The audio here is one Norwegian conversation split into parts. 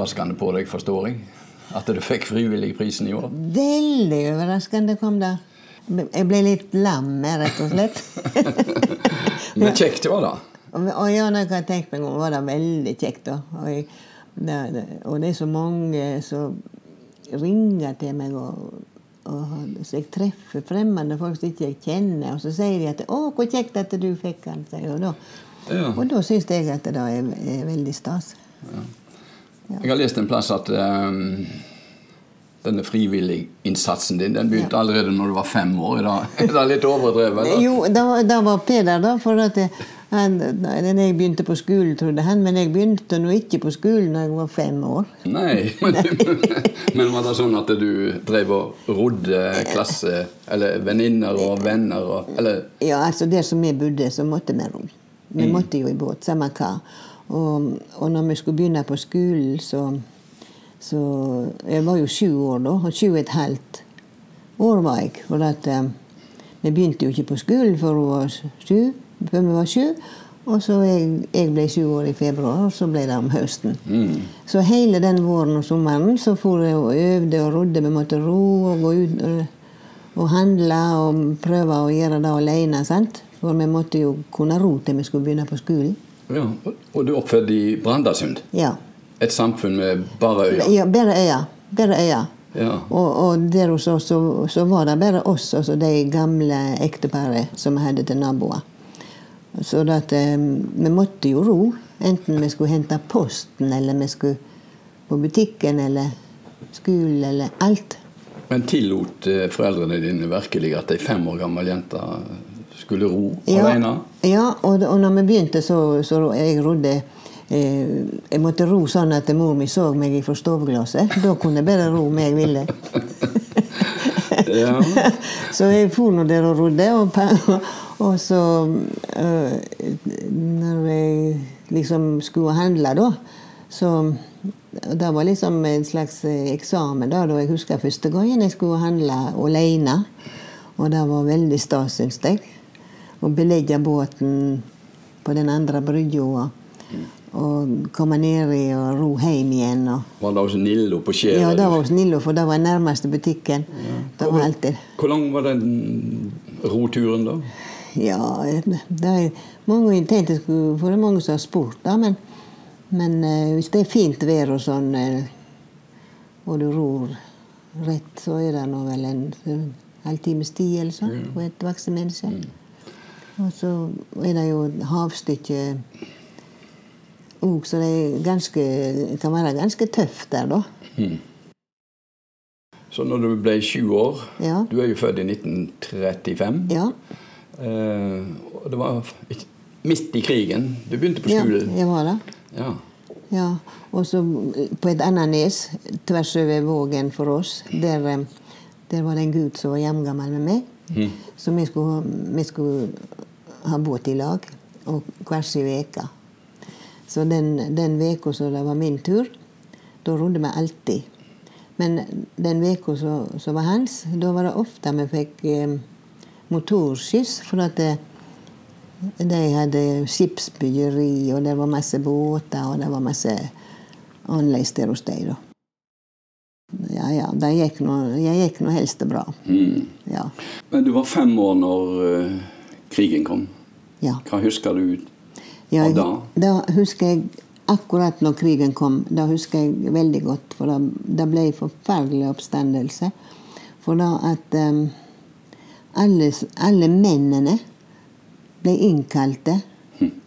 Overraskende på deg, forstår jeg, at du fikk Frivilligprisen i år. Veldig overraskende kom det. Jeg ble litt lam, rett og slett. Men kjekt var da. Og ja, når jeg har tenkt meg om, var det veldig kjekt. da. Og, det, det, og det er så mange som ringer til meg, og, og så jeg treffer fremmede folk som ikke jeg kjenner, og så sier de at 'Å, hvor kjekt at du fikk den'. sier Og da, Ja. da syns jeg at det er, er veldig stas. Jeg har lest en plass at um, denne frivilliginnsatsen din den begynte allerede når du var fem år. Er det, litt overdrevet? eller? Jo, da, var- da var Peder, da. For at jeg, han, jeg begynte på skolen, trodde han. Men jeg begynte nå ikke på skolen da jeg var fem år. Nei, men, men var det sånn at du drev og rodde klasse, eller venninner og venner og Eller Ja, altså Der som vi bodde, så måtte vi ro. Vi måtte jo i båt, samme hva. Og, og når vi skulle begynne på skolen, så, så Jeg var jo sju år da. Og sju og et halvt år var jeg. For at eh, vi begynte jo ikke på skolen før vi var sju. Før vi var sju. Og så jeg, jeg ble sju år i februar, og så ble det om høsten. Så hele den våren og sommeren så for jeg og øvde og rodde. Vi måtte ro og gå ut og, og handle og prøve å gjøre det alene. sant? For vi måtte jo kunne ro til vi skulle begynne på skolen. Ja, og- du er oppfødt i Brandasund? Ja. Et samfunn med bare øyer? ja bare øya. Bare øyer. Ja. Og, og der hos oss så, så var det bare oss og de gamle ekteparet som vi hadde til naboer. Så at, um, vi måtte jo ro. Enten vi skulle hente posten, eller vi skulle på butikken, eller skolen, eller alt. Men tillot eh, foreldrene dine virkelig at ei fem år gammel jente skulle ro Ja, alene? ja og, og når vi begynte, så, så jeg rodde eh, Jeg måtte ro sånn at mor mi så meg fra stoveglasset. Da kunne jeg bare ro om jeg ville. Ja. så jeg for nå der og rodde. Og, og så øh, Når jeg liksom skulle handle, da så Det var liksom en slags eh, eksamen. da, da Jeg husker første gangen jeg skulle handle alene. Og det var veldig stas, syns jeg. Å belegge båten på den andre brygga. Og, og komme ned i og ro hjem igjen. Og, Var det hos Nillo på Skjæret? ja, det var hos Nillo, for det var nærmeste butikken. Det var alltid Hvor lang var den roturen, da? Ja, det er mange tenkte For det er mange som har spurt, da. Men, men eh, hvis det er fint vær og sånn, eh, og du ror rett, så er det nå vel en halvtimes tid eller sånn for et voksen menneske. Og så er det jo havstykke òg, så det er ganske, kan være ganske tøft der, da. Så når du ble sju år Ja. Du er jo født i 1935. Ja. Eh, og det var midt i krigen. Du begynte på ja skolen. jeg var det. Ja. Ja, og så på et annet nes tvers over vågen for oss, der, eh, der var det en gutt som var jevngammel med meg. Så vi skulle, vi skulle ha båt i lag, og hver sin uke. Så den, uka som det var min tur, da rodde vi alltid. Men den uka som som var hans, da var det ofte vi fikk eh, motorskyss. For at det, de hadde skipsbyggeri, og det var masse båter, og det var masse annerledes der hos dem. Ja, ja. Det gikk nå, jeg gikk nå helst bra. Ja. Men du var fem år når eh, krigen kom. ja. Hva husker du Ja, av da? da husker jeg akkurat når krigen kom. Da husker jeg veldig godt, for da, da ble det forferdelig oppstandelse. For da at um, alle, alle mennene ble innkalte,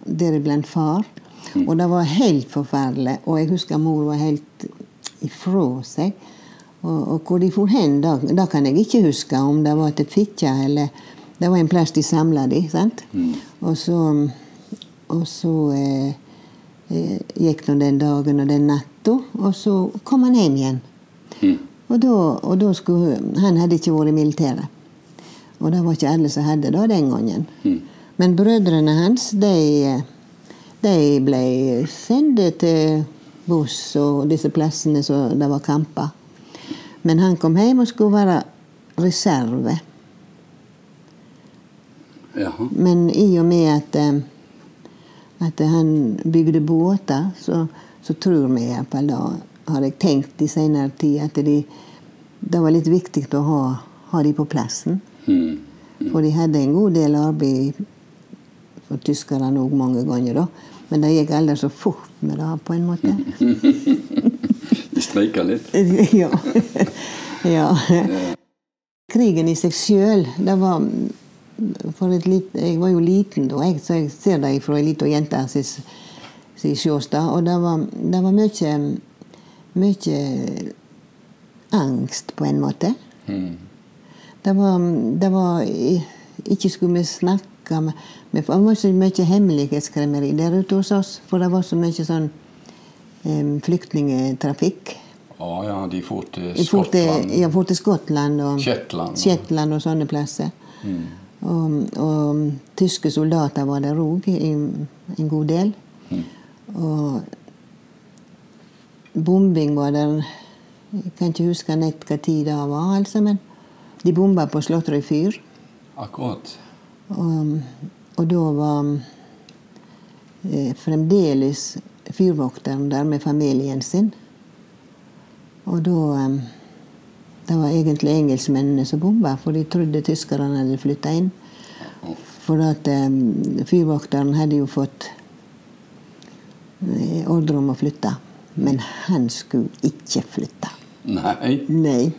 deriblant far. Og det var helt forferdelig. Og jeg husker mor var helt ifra seg. Og, og hvor de for hen, da, da kan jeg ikke huske om det var til Fitja eller Det var en plass de samla de, sant? Og så, og så eh, eh, gikk nå den dagen og den natta, og så kom han hjem igjen. Mm. Og da, og da skulle Han hadde ikke vært i militæret. Og det var ikke alle som hadde det den gangen. Mm. Men brødrene hans, de, de ble sendt til Voss og disse plassene som det var kamper. Men han kom hjem og skulle være reserve. Jaha. Men i og med at, eh, at han bygde båter, så, så tror vi iallfall da, har jeg tenkt i senere tid, at de, det var litt viktig å ha, ha de på plassen. Mm. For de hadde en god del arbeid for tyskerne òg mange ganger, da. Men det gikk aldri så fort med det, på en måte. De streika litt. ja. ja. Krigen i seg sjøl, det var for et lit, Jeg var jo liten da, jeg, så jeg ser det fra ei lita jente sin si sjåstad. Og det var, det var mye Mye angst, på en måte. Mm. Det var, det var Ikke skulle vi snakke med, med Det var så mye hemmelighetskremmeri der ute hos oss. For det var så mye sånn um, flyktningetrafikk. Å ja, de for til Skottland. Ja, for til Skottland og Shetland. Og sånne plasser. Og, og tyske soldater var der òg, en god del. Og bombing var der Jeg kan ikke huske nett hva tid det var, altså, men de bomba på Slotterøy fyr. Akkurat. Og, og da var eh, fremdeles fyrvokteren der med familien sin. Og da eh, Det var egentlig engelskmennene som bomba, for de trodde tyskerne hadde flytta inn. For at eh, fyrvokteren hadde jo fått eh, ordre om å flytte. Men han skulle ikke flytte. Nei. Nei.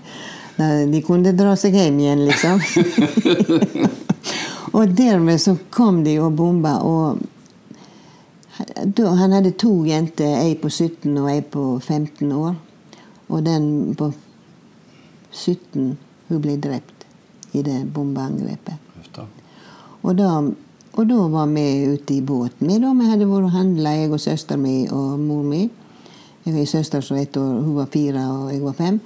De kunne dra seg hjem igjen, liksom. og dermed så kom de og bomba. Og han hadde to jenter, ei på 17 og ei på 15 år. Og den på 17 hun ble drept i det bombeangrepet. Og da, og da var vi ute i båten. Vi, da. vi hadde vært og handla, jeg og søster mi og mor mi. Jeg har en søster som ett år, hun var fire og jeg var fem.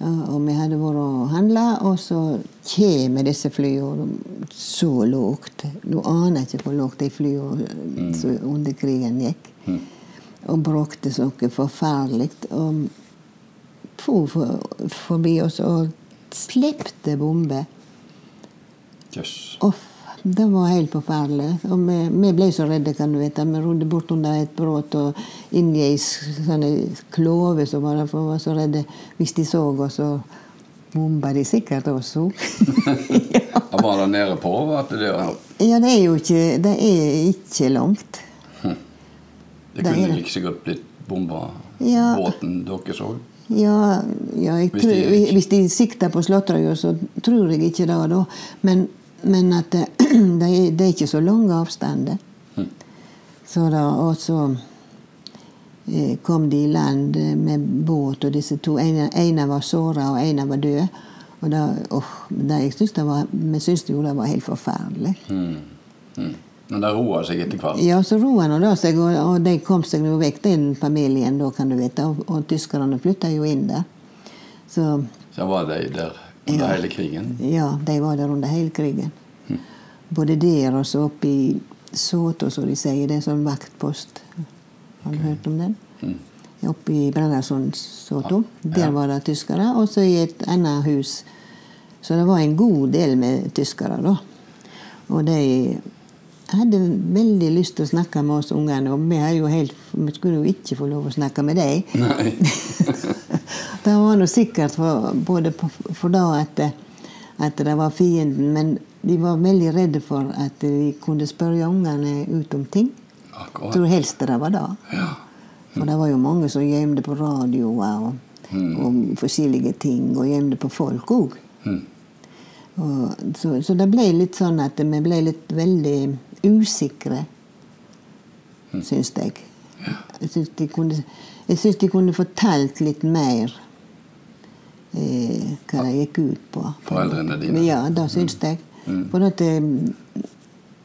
Og vi hadde vært og handla, og så kommer disse flyene så lågt. Du aner ikke hvor lågt de flyene mm. under krigen gikk. Og bråkte så forferdelig. Og for, for, forbi oss og slepte bomber. Yes. Uff, det var helt forferdelig. Og vi, vi ble så redde, kan du vite. Vi rodde bort under et brått og inn i ei klove som var der, for vi var så redde. Hvis de så oss, så bomba de sikkert oss òg. ja. var det nede på det, ja, det er jo ikke, det er ikke langt. det Det kunne det. like så godt blitt bomba Ja. båten dere så. Ja, ja Hvis tror, de- hvis de sikter på Slåtterøya, så tror jeg ikke det, da. Men, men at det, det, er, ikke så lange avstander. Så da, og så eh, kom de i land eh, med båt, og disse to ene, var såra, og ene var død. Og da, oh, det, jeg syns det var, Vi syntes jo det var helt forferdelig. Mm. Mm. Men det roa seg etter hvert. Ja, så roa nå da seg, og, og de kom seg nå vekk, den familien, da, kan du vite. Og, og tyskerne flytta jo inn der. Så Så var de der under hele krigen. ja, de var der under hele krigen. Både der og så oppe i Soto, som de sier. Det er sånn vaktpost. Har du hørt om den? Oppe i Brandasund-Soto. Ja. Der var det tyskere. Og så i et annet hus. Så det var en god del med tyskere, da. Og de hadde veldig lyst til å snakke med oss ungene, og vi, jo helt, vi skulle jo ikke få lov å snakke med dem. Det var nå sikkert for, både for da at, at det var fienden, men de var veldig redde for at de kunne spørre ungene ut om ting. Jeg Akkurat. tror helst det var det. Ja. For det var jo mange som gjemte på radioer og, og forskjellige ting, og gjemte på folk òg. Mm. Så, så det ble litt sånn at vi ble litt veldig usikre, syns jeg. Jeg syns de de kunne fortalt litt mer eh, hva det gikk ut på. Foreldrene dine. Ja, det syns jeg. For at eh,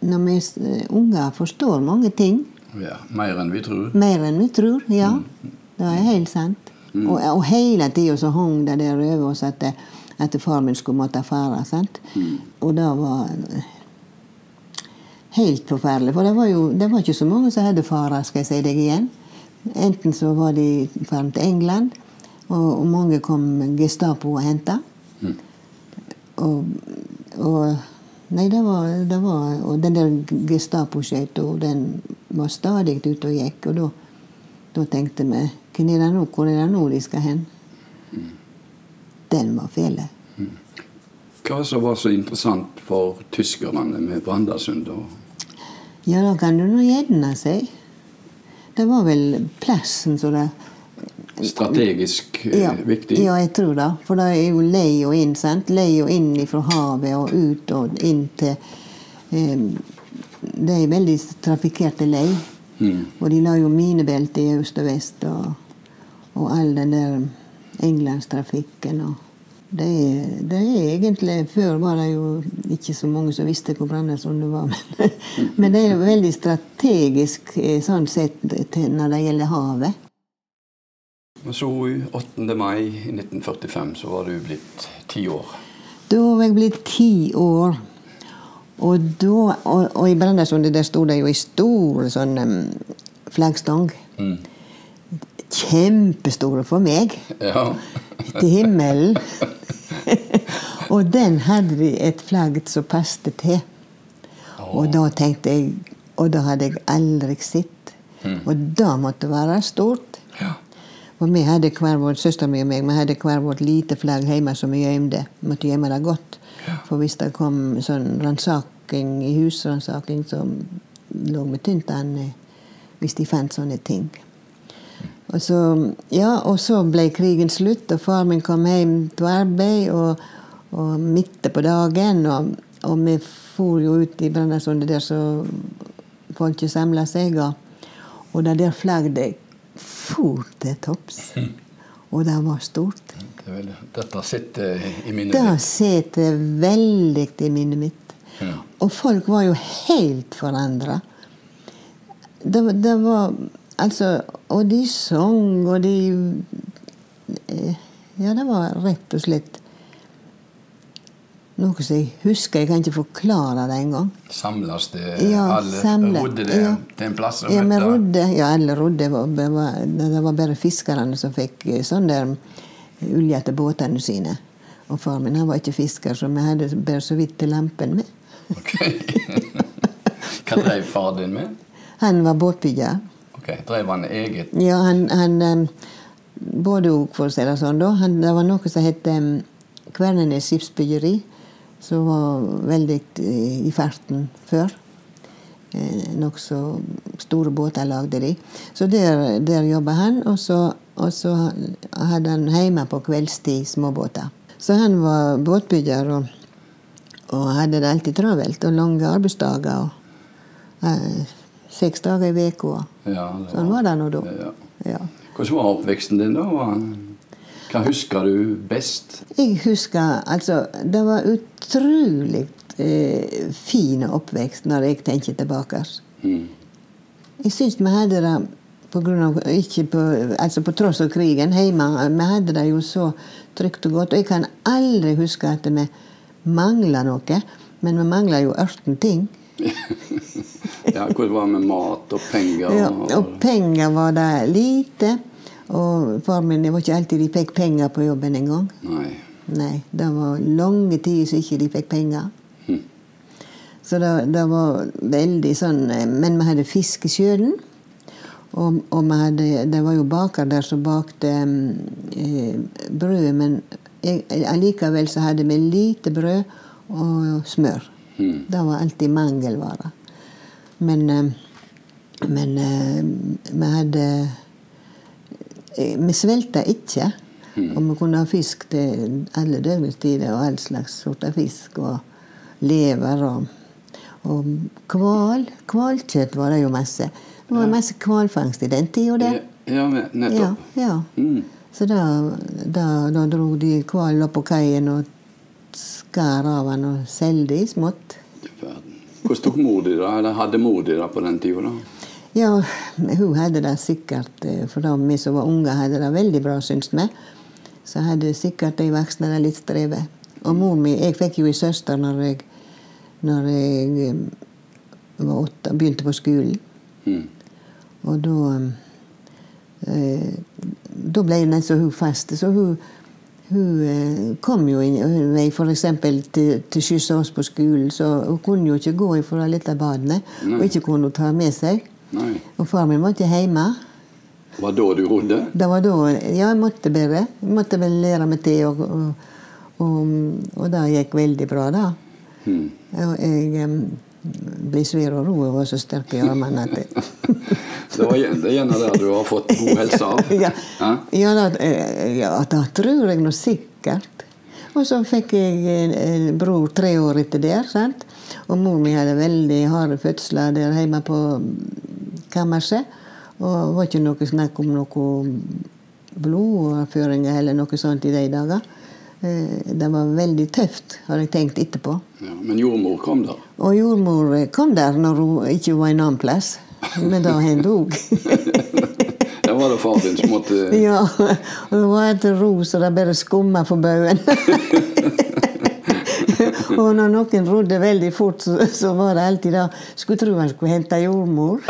når vi, eh, unger forstår mange ting, Ja, Mer enn vi tror. Mer enn vi tror, ja. Det er helt sant. Og, og hele tida så hang det der over oss at, at far min skulle måtte fare. sant? Og det var helt forferdelig. For det var jo det var ikke så mange som hadde fara, skal jeg si deg igjen. Enten så var de ferdig til England, og, og mange kom Gestapo og henta. Og, og Nei, det var, det var Og den der Gestapo-skøyta, den var stadig ute og gikk. Og da, da tenkte vi Hvor er det nå, hvor er det nå de skal hen? Den var fæl. Hva som var så interessant for tyskerne med Brandasund? Ja, da kan du nå gjerne si. Det var vel plassen som det Strategisk eh, ja, viktig? Ja, jeg tror det. For det er jo lei og inn, sant? Lei og inn fra havet og ut og inn til eh, Det er veldig trafikkerte lei. Og de la jo minebelte i øst og vest og, og all den der englandstrafikken og det det er egentlig Før var det jo ikke så mange som visste hvor Brandasund var. Men, men det er jo veldig strategisk eh, sånn sett når det gjelder havet. Så 8. mai 1945 så var du blitt ti år. Da var jeg blitt ti år. Og, da, og, og i Brandasund der sto det jo ei stor sånn flaggstang. flaggstang. Kjempestore for meg. Ja. Til himmelen. og den hadde de et flagg som passet til. Og da tenkte jeg Og det hadde jeg aldri sett. Og det måtte være stort. ja. Og vi hadde hver vår, Søsteren min og meg vi hadde hver vårt lite flagg hjemme som vi gjemte. Måtte gjemme det godt. For hvis det kom sånn ransaking i husransaking, så lå vi tynt an eh, hvis de fant sånne ting. Og så, ja, og så ble krigen slutt, og far min kom hjem til arbeid og, og midt på dagen. Og, og vi for jo ut i Brønnøysundet der så folket samla seg. Og, og det der flagget for til topps. Og det var stort. Det dette sitter i minnet Det ditt. sitter veldig i minnet mitt. Ja. Og folk var jo helt forandra. Det, det var Altså Og de sang, og de eh, Ja, det var rett og slett noe som jeg husker. Jeg kan ikke forklare det engang. Samles det Ja, alle? Samlet. Rodde det Ja. til en plass? Ja, vi rodde. Ja, alle rodde. Det var, det var, bare fiskerne som fikk eh, sånn der olje til båtene sine. Og far min han var ikke fisker, så vi hadde bare så vidt til lampen med. Ok. Hva drev far din med? Han var båtbygger. Ok, Drev han eget Ja, han, han Både og, for å si det sånn. da. Han, det var noe som het um, Kvernenes skipsbyggeri, som var veldig eh, i farten før. Eh, Nokså store båter lagde de. Så der, der jobba han. Og så, og så hadde han hjemme på kveldstid småbåter. Så han var båtbygger og, og hadde det alltid travelt. Og lange arbeidsdager. og eh, Seks dager i uka. Ja, Sånn var det nå da. Ja. Ja. Hvordan var oppveksten din, da? Hva husker du best? Jeg husker altså Det var utrolig eh, fin oppvekst når jeg tenker tilbake. Mm. Jeg syns vi hadde det på grunn av, ikke på, altså på tross av krigen hjemme. Vi hadde det jo så trygt og godt. Og jeg kan aldri huske at vi mangla noe. Men vi mangla jo 18 ting. Ja, Hvordan var det med mat og penger? Ja, og- og penger var det lite. Og far min det var ikke alltid de fikk penger på jobben engang. Nei. Nei, det var lange tider så ikke de fikk penger. Så det, det var veldig sånn Men vi hadde fisk i sjøen. Og, og hadde, det var jo baker der som bakte eh, brød, men allikevel så hadde vi lite brød og smør. Det var alltid mangelvare. Men, eh, men eh, vi hadde eh, Vi svelta ikke. Og vi kunne ha fisk til alle døgnets tider, og all slags sorter fisk. Og lever og, og kval. Hvalkjøtt var det jo masse. Det var masse hvalfangst i den tida, det. Ja, ja, men- Ja, nettopp. ja. Mm. Så da, da, da dro de hvalen opp på kaien og skar av han og solgte i smått. Hvordan tok mor di det? Eller hadde mor di det på den tida? da? Ja, hun hadde det sikkert eh, For da vi som var unge, hadde det veldig bra, syns vi. Så hadde sikkert de voksne det litt strevet. Og mor mi Jeg fikk jo ei søster når jeg, når jeg eh, var åtte, begynte på skolen. Mm. Og da eh, Da ble jo nesten hun fast. Så hun, hun eh, kom jo inn f.eks. til, til skyss oss på skolen. Så hun kunne jo ikke gå ifra lille badene. Nei. Og ikke kunne hun ta med seg. Nei. Og far min måtte hjemme. Var da du rodde? Det var da Ja, jeg måtte bare. Jeg måtte vel lære meg til. Og, og, og, og det gikk veldig bra, da. Hmm. Og jeg em, svir og ro og var så sterk i armene at det Det, var, gjerne det du har fått god helse av. ja, ja, da, eh, ja, da tror jeg nå sikkert. Og så fikk jeg en, en bror tre år etter der. sant? Og mor mi hadde veldig harde fødsler der hjemme på kammerset. Og det var ikke noe snakk om noe blodføringer eller noe sånt i de dager. Eh, Det var veldig tøft, har jeg tenkt etterpå. Ja, men jordmor kom der. Og jordmor kom der når hun ikke var en annen plass. Men da hendte hun. Der var det far din som måtte Ja, og det var et ro så det bare skumma for baugen. og når noen rodde veldig fort, så, var det alltid da Skulle tro han skulle hente jordmor.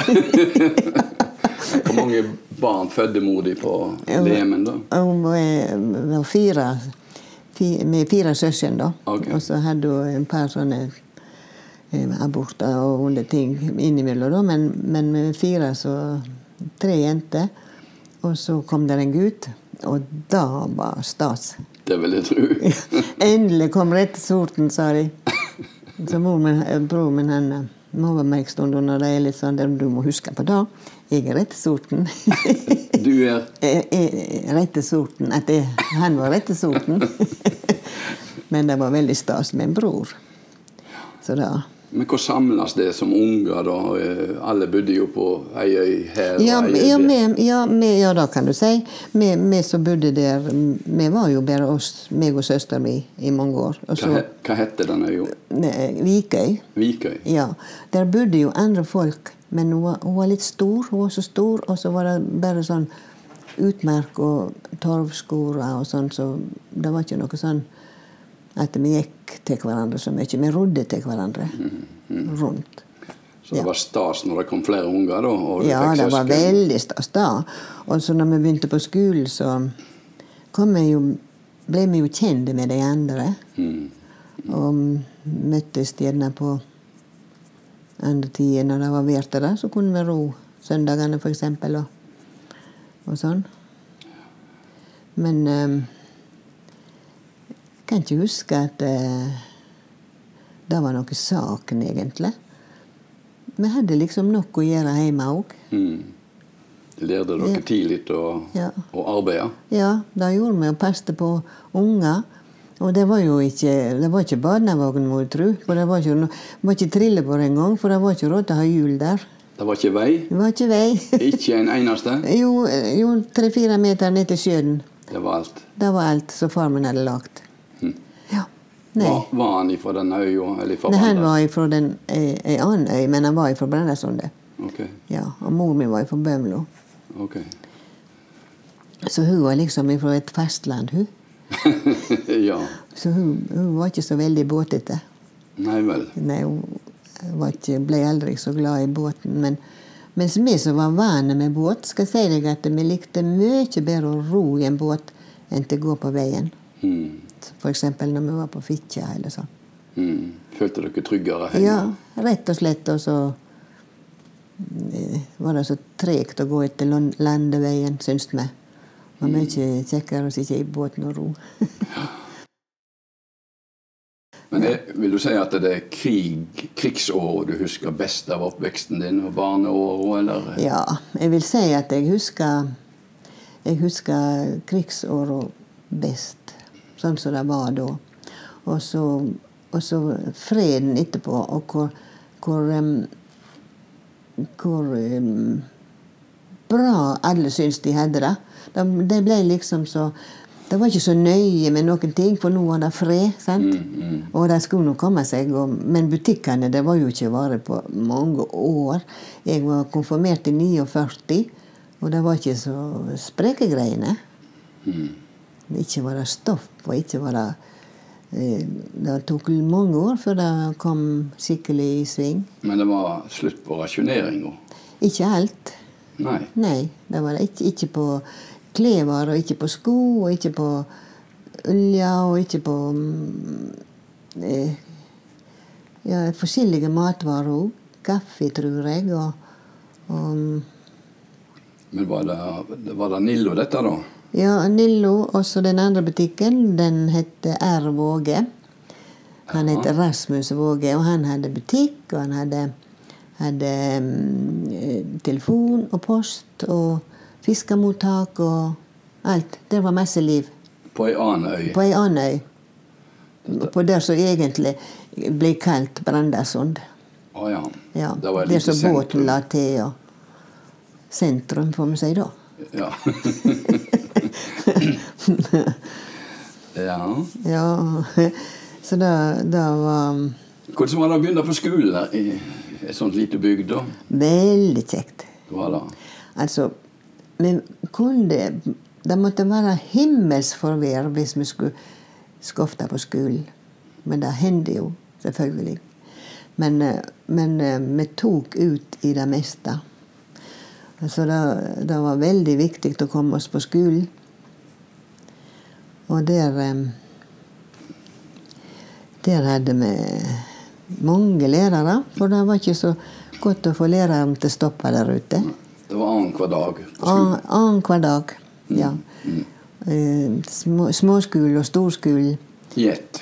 Hvor mange barn fødte mor di på Lemen, da? Hun var fire, med fire søsken, da. Okay. Og så hadde hun en par sånne eh, aborter og alle ting innimellom, da. Men, men med fire, så Tre jenter. Og så kom det en gutt, og da var stas. Det vil jeg tro. Endelig kom rette sorten, sa de. Så mor min, eh, bror min han må være med en stund når det er litt sånn Du må huske på det. Jeg er rette sorten. Du er er rette sorten. At jeg, han var rette sorten. Men det var veldig stas med en bror. Så da Men hvor samles det som unger, da? Alle bodde jo på ei øy her ja, og ei øy ja, der. med, ja, med, ja, da kan du si. Vi, vi som bodde der, vi var jo bare oss, meg og søsteren min, i mange år. Hva, så he- hva hette den øya? Vikøy. Vikøy? Ja, Der bodde jo andre folk, men hun var, hun var litt stor. Hun var så stor, og så var det bare sånn utmerk og torvskorer og sånn, så det var ikke noe sånn at vi gikk til hverandre så mye. Vi rodde til hverandre rundt. Så det Ja. var stas når det kom flere unger, da? Ja, det var veldig stas da. Og så når vi begynte på skolen, så kom vi jo, ble vi jo kjent med de andre. Mm. Og møttes gjerne på andre tider når det var vært der. Så kunne vi ro søndagene, eksempel, og, og sånn. Men jeg kan ikke huske at eh, det var noe saken, egentlig. Vi hadde liksom nok å gjøre hjemme òg. Mm. Lærte dere Ja. tidlig å, Ja. å arbeide? Ja, det gjorde vi og passet på unger. Og det var jo ikke, det var ikke barnevogn, må jeg tro. For det var ikke, det var ikke trillebår engang, for det var ikke råd til å ha hjul der. Det var ikke vei? Det var ikke vei. Ikke en eneste? Jo, jo tre-fire meter ned til sjøen. Det var alt. Det var alt som far min hadde lagd. Var, var han ifra den øya? Eller ifra Nei, han var fra den, ei, ei annen øy, men han var fra Brønnøysundet. Okay. Ja, og mor mi var fra Bømlo. Okay. Så hun var liksom fra et fastland, hun. ja. Så hun, hun var ikke så veldig båtete. Nei vel. Nei, hun var ikke, ble aldri så glad i båten. Men mens vi som var vane med båt, skal si deg at vi likte mye bedre å ro i en båt enn til å gå på veien. Mm. F.eks. når vi var på Fitja eller sånn. Mm. Følte dere tryggere hjemme? Ja, rett og slett. Og så eh, var det så tregt å gå etter lan- landeveien, syns vi. Det var mye kjekkere å sitte i båten og ro. Men det, vil du si at det er krig, krigsåret du husker best av oppveksten din, og barneåret, eller? Ja, jeg vil si at jeg husker Jeg husker krigsåret best, sånn som det var da. Og så, og så freden etterpå, og hvor, hvor, um, hvor um, bra alle syntes de hadde det. Det De ble liksom så det var ikke så nøye med noen ting, for nå var det fred. sant? Og de skulle nå komme seg. Og, men butikkene det var jo ikke vare på mange år. Jeg var konfirmert i 49, og det var ikke så spreke greiene. Ikke var det stoff, og ikke var det eh, Det tok mange år før det kom skikkelig i sving. Men det var slutt på rasjoneringa. Ikke alt. Nei. Nei, det var ikke, ikke på klær og ikke på sko, og ikke på olje, og ikke på mm, eh, ja, forskjellige matvarer òg. Kaffe, tror jeg, og, og mm, Men var det, var det Nillo, dette, da? Ja, Nillo, også den andre butikken, den heter R. Våge. Han het Rasmus Våge, og han hadde butikk, og han hadde, hadde mm, eh, telefon og post og fiskemottak og alt. Det var masse liv. På ei annen øy. På ei annen øy. På der som egentlig ble kalt Brandasund. Å ja. Ja, Det var et der som båten la til. Og sentrum, får vi si da. Ja. ja. Ja, så det, det var Hvordan var det å begynne på skolen i et sånt lite bygd? da? veldig kjekt. Altså, vi kunne Det måtte være himmelsforvær hvis vi skulle skofte på skolen. Men det hendte jo, selvfølgelig. Men, eh, men eh, vi tok ut i det meste. Så det, det var veldig viktig å komme oss på skolen. Og der eh, Der hadde vi mange lærere, for det var ikke så godt å få læreren til å stoppe der ute. Det var annenhver dag. på skolen. An- Annenhver dag. Ja. Eh, Små, småskole og storskole. Gjett.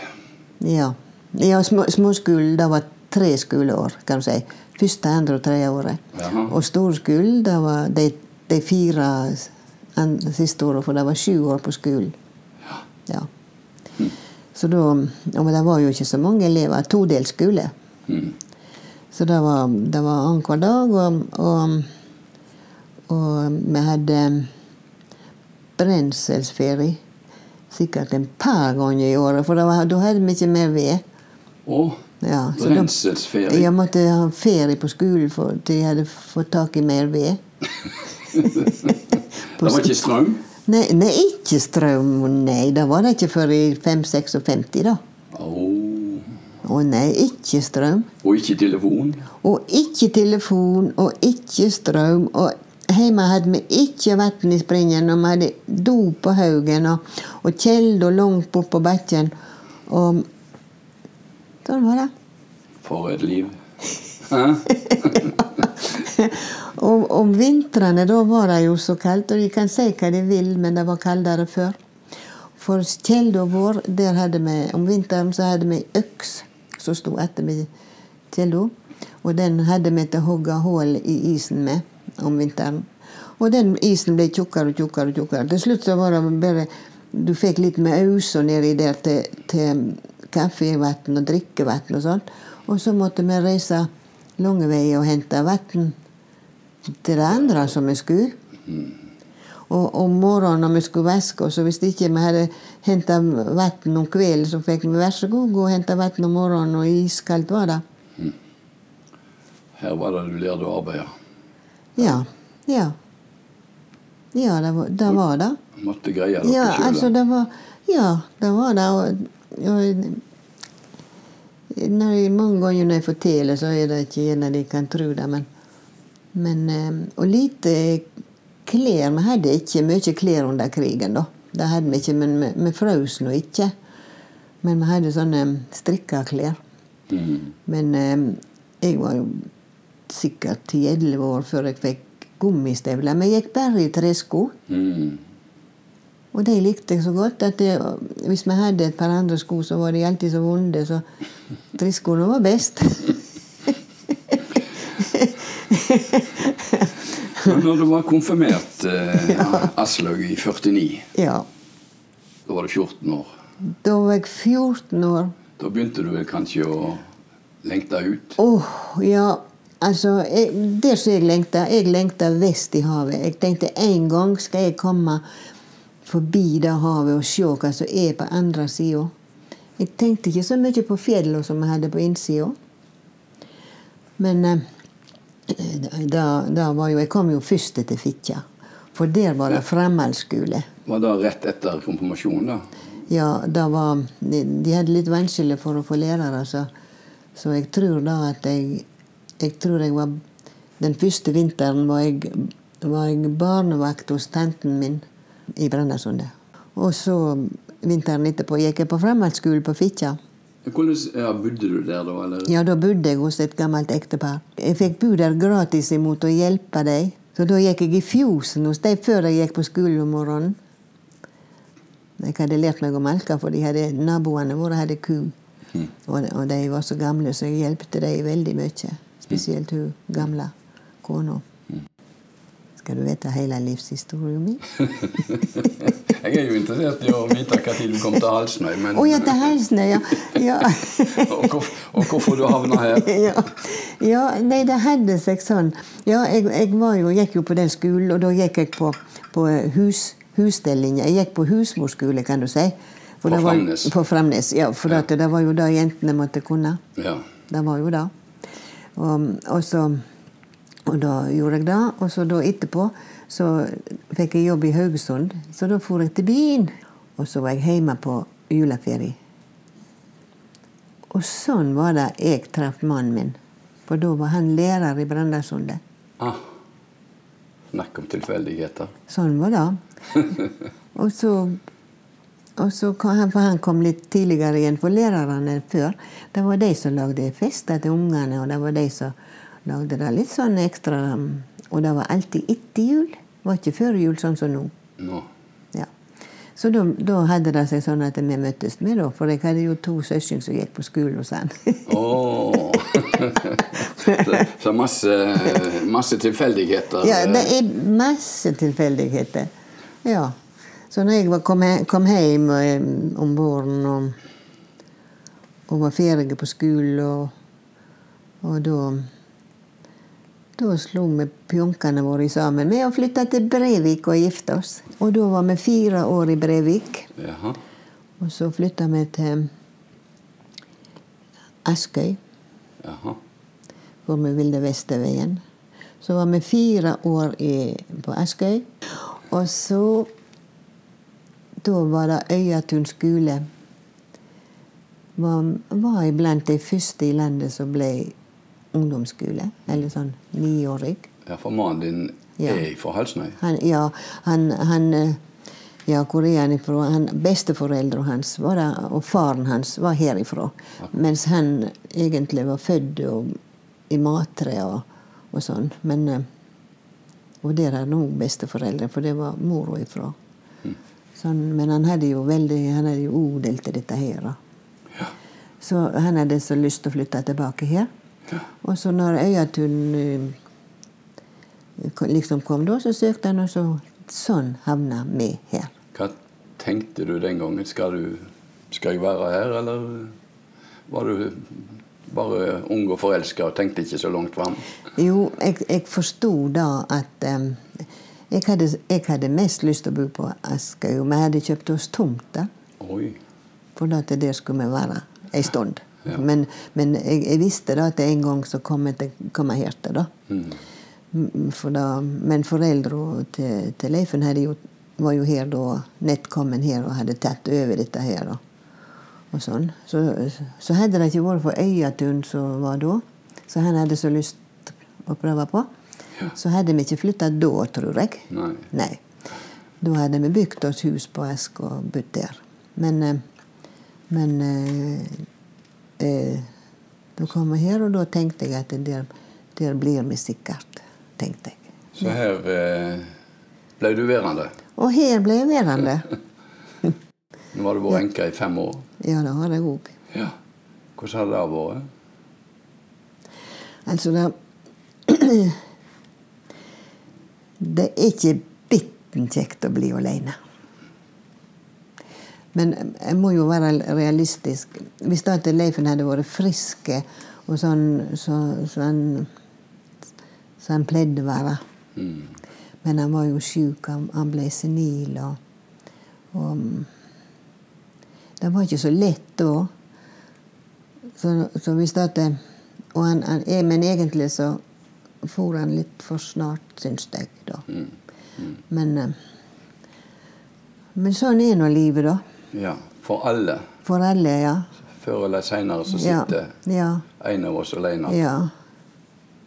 Ja. ja små, småskole, det var tre skoleår, kan du si. Første, andre og tredje året. Jaha. Og storskole, det var de, de fire an- siste årene, for det var sju år på skolen. Ja. Så da, og det var jo ikke så mange elever. Todelt skole. Mm. Så det var, det var annenhver dag, og, og, og vi hadde brenselsferie sikkert en par ganger i året, for da hadde vi ikke mer ved. Å, Ja, brenselsferie. Jeg måtte ha ferie på skolen for til jeg hadde fått tak i mer ved. Det var ikke strøm. Nei, nei, ikke strøm. Nei, det var det ikke før i 5-56, da. Å, Å nei, ikke strøm. og ikke telefon. Og ikke telefon, og ikke strøm. Og hjemme hadde vi ikke vann i springen, og vi hadde do på haugen, og, og kjelder langt bort på bakken. Og sånn var det. For et liv. Og om vintrene da var det jo så kaldt, og de kan si hva de vil, men det var kaldere før. For kjelda vår, der hadde vi om vinteren så hadde vi øks som sto etter med kjelda. Og den hadde vi til å hogge hull i isen med om vinteren. Og den isen ble tjukkere og tjukkere. og tjukkere. Til slutt så var det bare Du fikk litt med ausa nedi der til, til kaffevann og drikkevann og sånt. Og så måtte vi reise lange veier og hente vann til det andre som vi skulle. Og om morgenen når vi skulle vaske oss, og hvis ikke vi hadde henta vann om kvelden, så fikk vi vær så god gå og hente vann om morgenen, og iskaldt var det. Her var det du lærte å arbeide. Ja. Ja. Ja, det var det. Var det. Måtte greie dere Ja, sjøl. altså, det var Ja, det var det. Når mange ganger når jeg forteller, så er det ikke gjerne de kan tro det, men, men eh, Og lite klær. Vi hadde ikke mye klær under krigen, da. Det hadde vi ikke, men vi, vi frøs nå ikke. Men vi hadde sånne strikka klær. Mm. Men eh, jeg var jo sikkert 10-11 år før jeg fikk gummistøvler. Men jeg gikk bare i tresko. Mm. Og de likte jeg så godt at det, hvis vi hadde et par andre sko, så var de alltid så vonde. Så treskoene var best. Men når du var konfirmert, eh, Aslaug, i 49, ja. da var du 14 år. Da var jeg 14 år. Da begynte du vel kanskje å lengte ut? Åh, ja. Altså, jeg, der som jeg lengta, jeg lengta vest i havet. Jeg tenkte en gang skal jeg komme forbi det havet og se hva som er på andre sida. Jeg tenkte ikke så mye på fjellene som jeg hadde på innsida. Men eh, da, da var jo, jeg kom jo først til Fitja. For der var det fremmedskole. Var det rett etter konfirmasjonen, da? Ja, det var, de, de hadde litt vanskelig for å få lærere, så, så jeg tror da at jeg Jeg tror jeg var Den første vinteren var jeg, var jeg barnevakt hos tanten min i Brønnøysundet. Og så vinteren etterpå gikk jeg på fremmedskolen på Fitjar. Hvordan ja, Bodde du der da? eller? Ja, da bodde jeg hos et gammelt ektepar. Jeg fikk bo der gratis imot å hjelpe dem. Så da gikk jeg i fjosen hos dem før jeg gikk på skolen om morgenen. Jeg hadde lært meg å melke, for de hadde, naboene våre hadde ku. Og, og de var så gamle, så jeg hjelpte dem veldig mye. Spesielt hun gamle kona. Skal du vite hele livshistorien min? Jeg er jo interessert i å vite når du kom til Halsnøy, men Å ja, til Halsnøy, ja. ja. og, hvorf- og hvorfor du havna her. ja. ja, nei, det hadde seg sånn. Ja, jeg, jeg var jo, gikk jo på den skolen, og da gikk jeg på, på hus, husstellinja. Jeg gikk på husmorskole, kan du si. For På var- Framnes? På Framnes, ja. For at det var jo det jentene måtte kunne. Ja. Det var jo det. Og, og, så, og da gjorde jeg det. Og så da etterpå så fikk jeg jobb i Haugesund. Så da for jeg til byen. Og så var jeg hjemme på juleferie. Og sånn var det jeg traff mannen min. For da var han lærer i Brandasundet. Ah. Snakk om tilfeldigheter. Sånn var det. og så, og så han, for han kom litt tidligere igjen for lærerne før. Det var de som lagde fester til ungene, og det var de som lagde det litt sånn ekstra. um, Og det var alltid etter jul. Det var ikke før jul, sånn som nå. No. Ja. Så da, da hadde det seg sånn at vi møttes med, da. For jeg hadde jo to søsken som gikk på skolen hos han. Åh. så, masse, masse tilfeldigheter. Ja, det er masse tilfeldigheter. Ja. Så når jeg var, kom, he, kom hjem eh, om våren og, og var ferdig på skolen, og, og da da slo vi pjonkene våre sammen med å flytte til Brevik og gifte oss. Og da var vi fire år i Brevik. Jaha. Og så flytta vi til Askøy, Jaha. hvor vi ville vestover Så var vi fire år i, på Askøy. Og så Da var det Øyatun skole. Var, var iblant blant de første i landet som ble ungdomsskole. Eller sånn niårig. Ja, for mannen din Ja. er fra Halsnøy? Han, ja, han, han eh, ja, hvor er han ifra? Han, Besteforeldrene hans var det, og faren hans var herifra. Mens han egentlig var født og, i Matre og, og sånn. Men, eh, og der er nå besteforeldre, for det var mora ifra. Sånn, men han hadde jo veldig, han hadde jo odel til dette her. Ja. Så han hadde så lyst til å flytte tilbake her. Og så når Øyatun eh, liksom kom da, så søkte han, og så sånn havna vi her. Hva tenkte du den gangen? Skal, du, skal jeg være her, eller var du bare ung og forelska og tenkte ikke så langt fram? Jo, jeg, jeg forsto da at um, jeg, hadde, jeg hadde mest lyst til å bo på Askøy. Vi hadde kjøpt oss tomte. Oi. for at der skulle vi være ei stund. Ja. Men, men jeg, jeg visste da at en gang så kom jeg til til. da. Mm, For da men foreldrene til, til Leifen jo, var jo her da, nett kommet her og hadde tatt over dette her. da. Og sånn. Så, så hadde det ikke vært for Øyatun som var da, så han hadde så lyst å prøve på, så hadde vi ikke flytta da, tror jeg. Nei. Nei. Da hadde vi bygd oss hus på Esk og bodd der. Men, eh, men eh, de kommer her, og da tenkte jeg at der, der blir vi sikkert. tenkte jeg. Så her eh, ble du værende. Og her ble jeg værende. Nå har du vært enke i fem år. Ja, det har jeg òg. Ja. Hvordan har det vært? Altså, det Det er ikke bitten kjekt å bli alene. Men jeg må jo være realistisk. Hvis da Leifen hadde vært friske og sånn så, så han, så han pleide å være Men han var jo sjuk. Han, han ble senil. Og, og mm, det var ikke så lett da. Så, så hvis da og han, han, Men egentlig så for han litt for snart, syns jeg. da. Men, eh, men sånn er nå livet, da. Ja, For alle. For alle, ja. Før eller seinere så sitter ja. en av oss alene. Ja.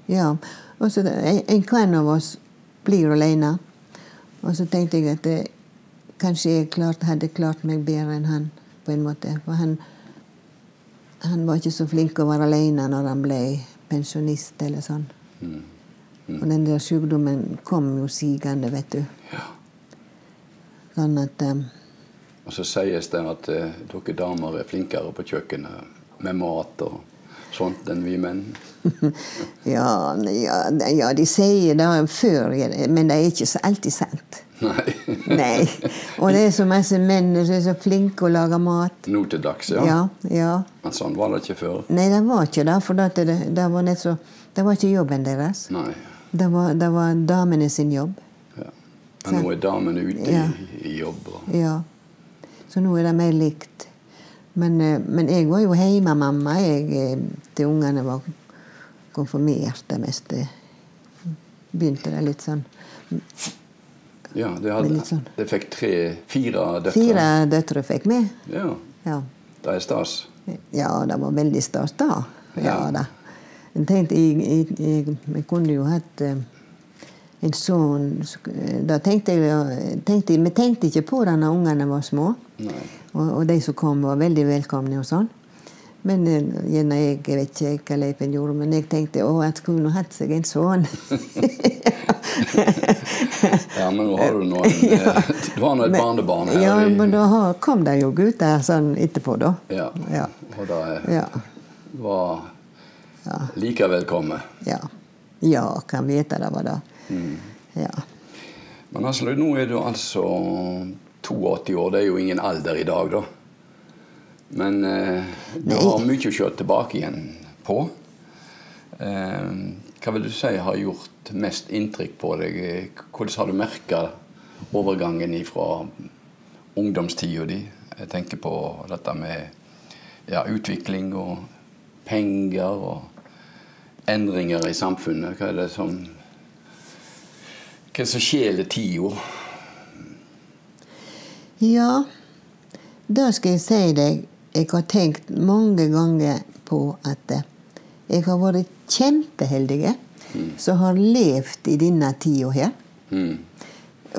ja. Og så en, en hver av oss blir alene. Og så tenkte jeg at det, kanskje jeg klart, hadde klart meg bedre enn han. på en måte. For han, han var ikke så flink å være alene når han ble pensjonist eller sånn. Og den der sykdommen kom jo sigende, vet du. Ja. Sånn at eh, Og så sies det at eh, dere damer er flinkere på kjøkkenet med mat og sånt enn vi menn. ja, ja, ja, de sier det før, men det er ikke så alltid sant. Nei. Nei. Og det er så masse menn som er så flinke å lage mat. Nå til dags, ja. Ja, ja. Men sånn var det ikke før. Nei, det var ikke det. For det, det, det var så Det var ikke jobben deres. Nei. Det var, det var damene sin jobb. Ja. Men nå er damene ute i, i jobb. Og, Ja. Så nå er det mer likt. Men, eh, men jeg var jo hjemmemamma jeg, eh, til ungene var konfirmert det meste. Begynte det litt sånn. ja, det, hadde, sånn. det fikk tre, fire døtre. Fire døtre fikk vi. Ja, Ja. det er stas. Ja, det var veldig stas da. Ja, Ja. da. Jeg tenkte, jeg, jeg, jeg, kunne jo hatt eh, en sønn Da tenkte jeg, tenkte Vi tenkte ikke på det når ungene var små. Og, og de som kom, var veldig velkomne og sånn. Men eh, gjerne jeg, jeg vet ikke hva Leipen gjorde, men jeg tenkte å, at skulle nå hatt seg en sønn. Ja, men nå har du nå en, eh, du har nå et barnebarn her. ja, men da har- kom det jo gutter sånn etterpå, da. ja. Ja. Og det Ja. var like velkommen. Ja, ja kan vite det var det. Mm. Ja. Men Aslaug, nå er du altså 82 år. Det er jo ingen alder i dag, da. Men eh, du har mye å se tilbake igjen på. Eh, hva vil du si har gjort mest inntrykk på deg? Hvordan har du merka overgangen fra ungdomstida di? Jeg tenker på dette med ja, utvikling og penger og endringer i samfunnet. Hva er det som Hva er det som skjeler tida? Ja, da skal jeg si deg Jeg har tenkt mange ganger på at eh, jeg har vært kjempeheldig som har levd i denne tida her. Mm.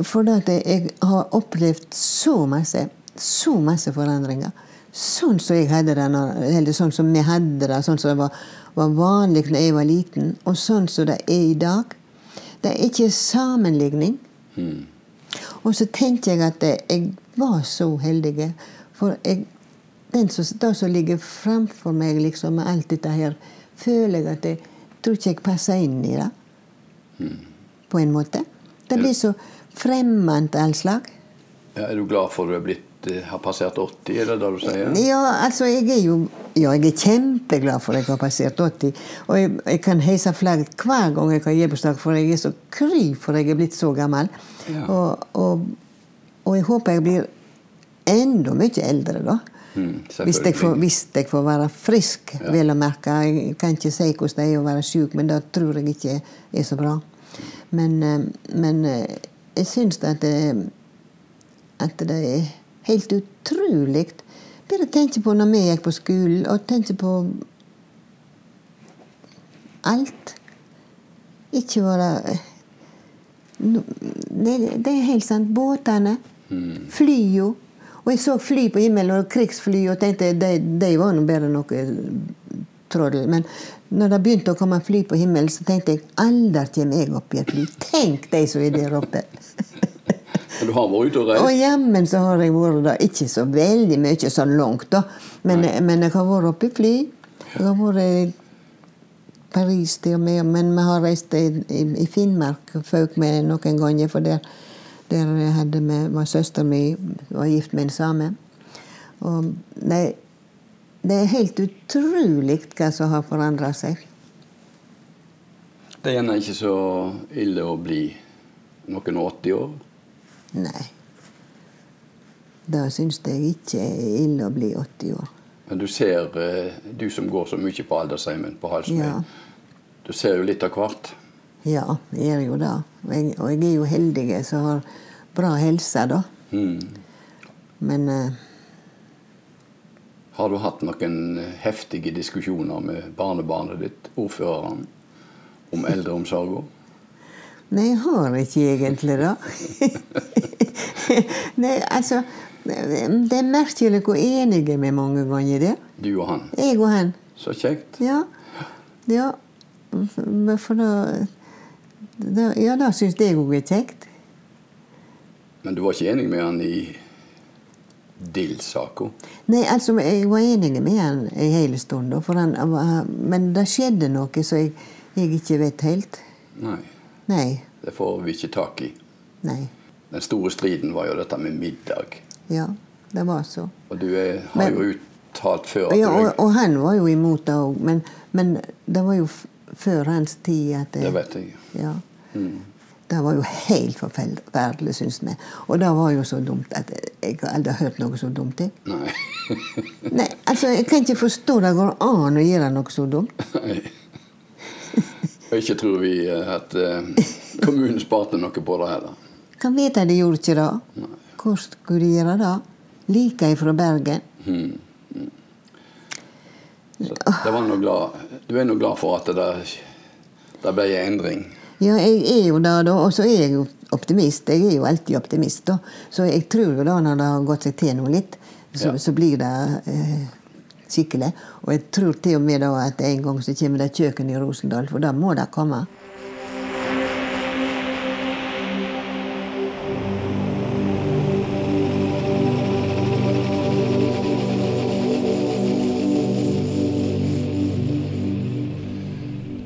For at jeg har opplevd så masse, så masse forandringer. Sånn som jeg hadde det, når, eller sånn som vi hadde det, sånn som det var, var vanlig da jeg var liten, og sånn som det er i dag. Det er ikke sammenligning. Mm. Og så tenkte jeg at jeg var så heldig. For jeg, den som, det som ligger framfor meg liksom, med alt dette her, føler jeg at jeg tror ikke jeg passer inn i det. På en måte. Det blir så fremmed all slag. Ja, er du glad for at du er blitt, eh, har passert 80, er det det du sier? Ja, altså, jeg er jo ja, jeg er kjempeglad for at jeg har passert 80. Og jeg, jeg kan heise flagg hver gang jeg har gebursdag, for jeg er så kry for at jeg er blitt så gammel. Ja. Og, og, og jeg håper jeg blir enda mye eldre, da. Mm, Hvis jeg, får, hvis jeg får være frisk, Ja. vel å merke. Jeg kan ikke si hvordan det er å være syk, men det tror jeg ikke er så bra. Men, eh, men eh, jeg syns at det, at det er helt utrolig. Bare tenke på når vi gikk på skolen, og tenke på alt. Ikke bare det, det er helt sant. Båtene, flya. Og jeg så fly på himmelen, og krigsfly, og tenkte de, de var nå enn noe troll. Men når det begynte å komme fly på himmelen, så tenkte jeg aldri kommer jeg opp i et fly. Tenk de som er der oppe. Men du har vært ute og reist? Og jammen så har jeg vært der. Ikke så veldig mye så langt, da. Men, men jeg har vært oppe i fly. Jeg har vært i Paris til og med, men vi har reist i, i, i Finnmark folk med noen ganger. For der, der hadde med var søsteren min var gift med en same. Og det, det er helt utrolig hva som har forandra seg. Det er gjerne ikke så ille å bli noen og 80 år. Nei. Da syns jeg ikke er ille å bli 80 år. Men du ser, eh, du som går så mye på aldersheimen på Halsmøy, Ja. du ser jo litt av hvert. Ja, jeg gjør jo det. Og jeg, og jeg er jo heldig som har bra helse, da. Mm. Men eh, Har du hatt noen heftige diskusjoner med barnebarnet ditt, ordføreren, om eldreomsorga? Nei, jeg har ikke egentlig det. Nei, altså Det er merkelig hvor enige vi mange ganger det. Du og han. Jeg og han. Så kjekt. Ja. ja. Men For da, da Ja, det syns jeg òg er kjekt. Men du var ikke enig med han i Dill-saka? Nei, altså, jeg var enig med han en hel stund, han, men det skjedde noe som jeg, jeg ikke vet helt. Nei, Nei. det får vi ikke tak i. Nei. Den store striden var jo dette med middag. Ja, det var så. Og du er, har Men- jo uttalt før at Ja, du og, og han var jo imot det òg, men, men det var jo før hans tid at Det vet jeg. Ja. Mm. Det var jo helt forferdelig, syns vi. Og det var jo så dumt at jeg har aldri hørt noe så dumt. Jeg. Nei. Nei, altså, jeg kan ikke forstå det går an å gjøre noe så dumt. Nei. Ikke tror vi eh, at eh, kommunen sparte noe på det heller. Kan vite de gjorde ikke det. Hvordan skulle de gjøre det? Like ifra Bergen. Det noe glad, du er nå glad for at det, det ble en endring. Ja, jeg er jo det, da. Og så er jeg jo optimist. Jeg er jo alltid optimist, da. Så jeg tror jo da, når det har gått seg til noe litt, så, Ja. så blir det eh, skikkelig. Og jeg tror til og med da at en gang så kommer det kjøkken i Rosendal, for da må det komme.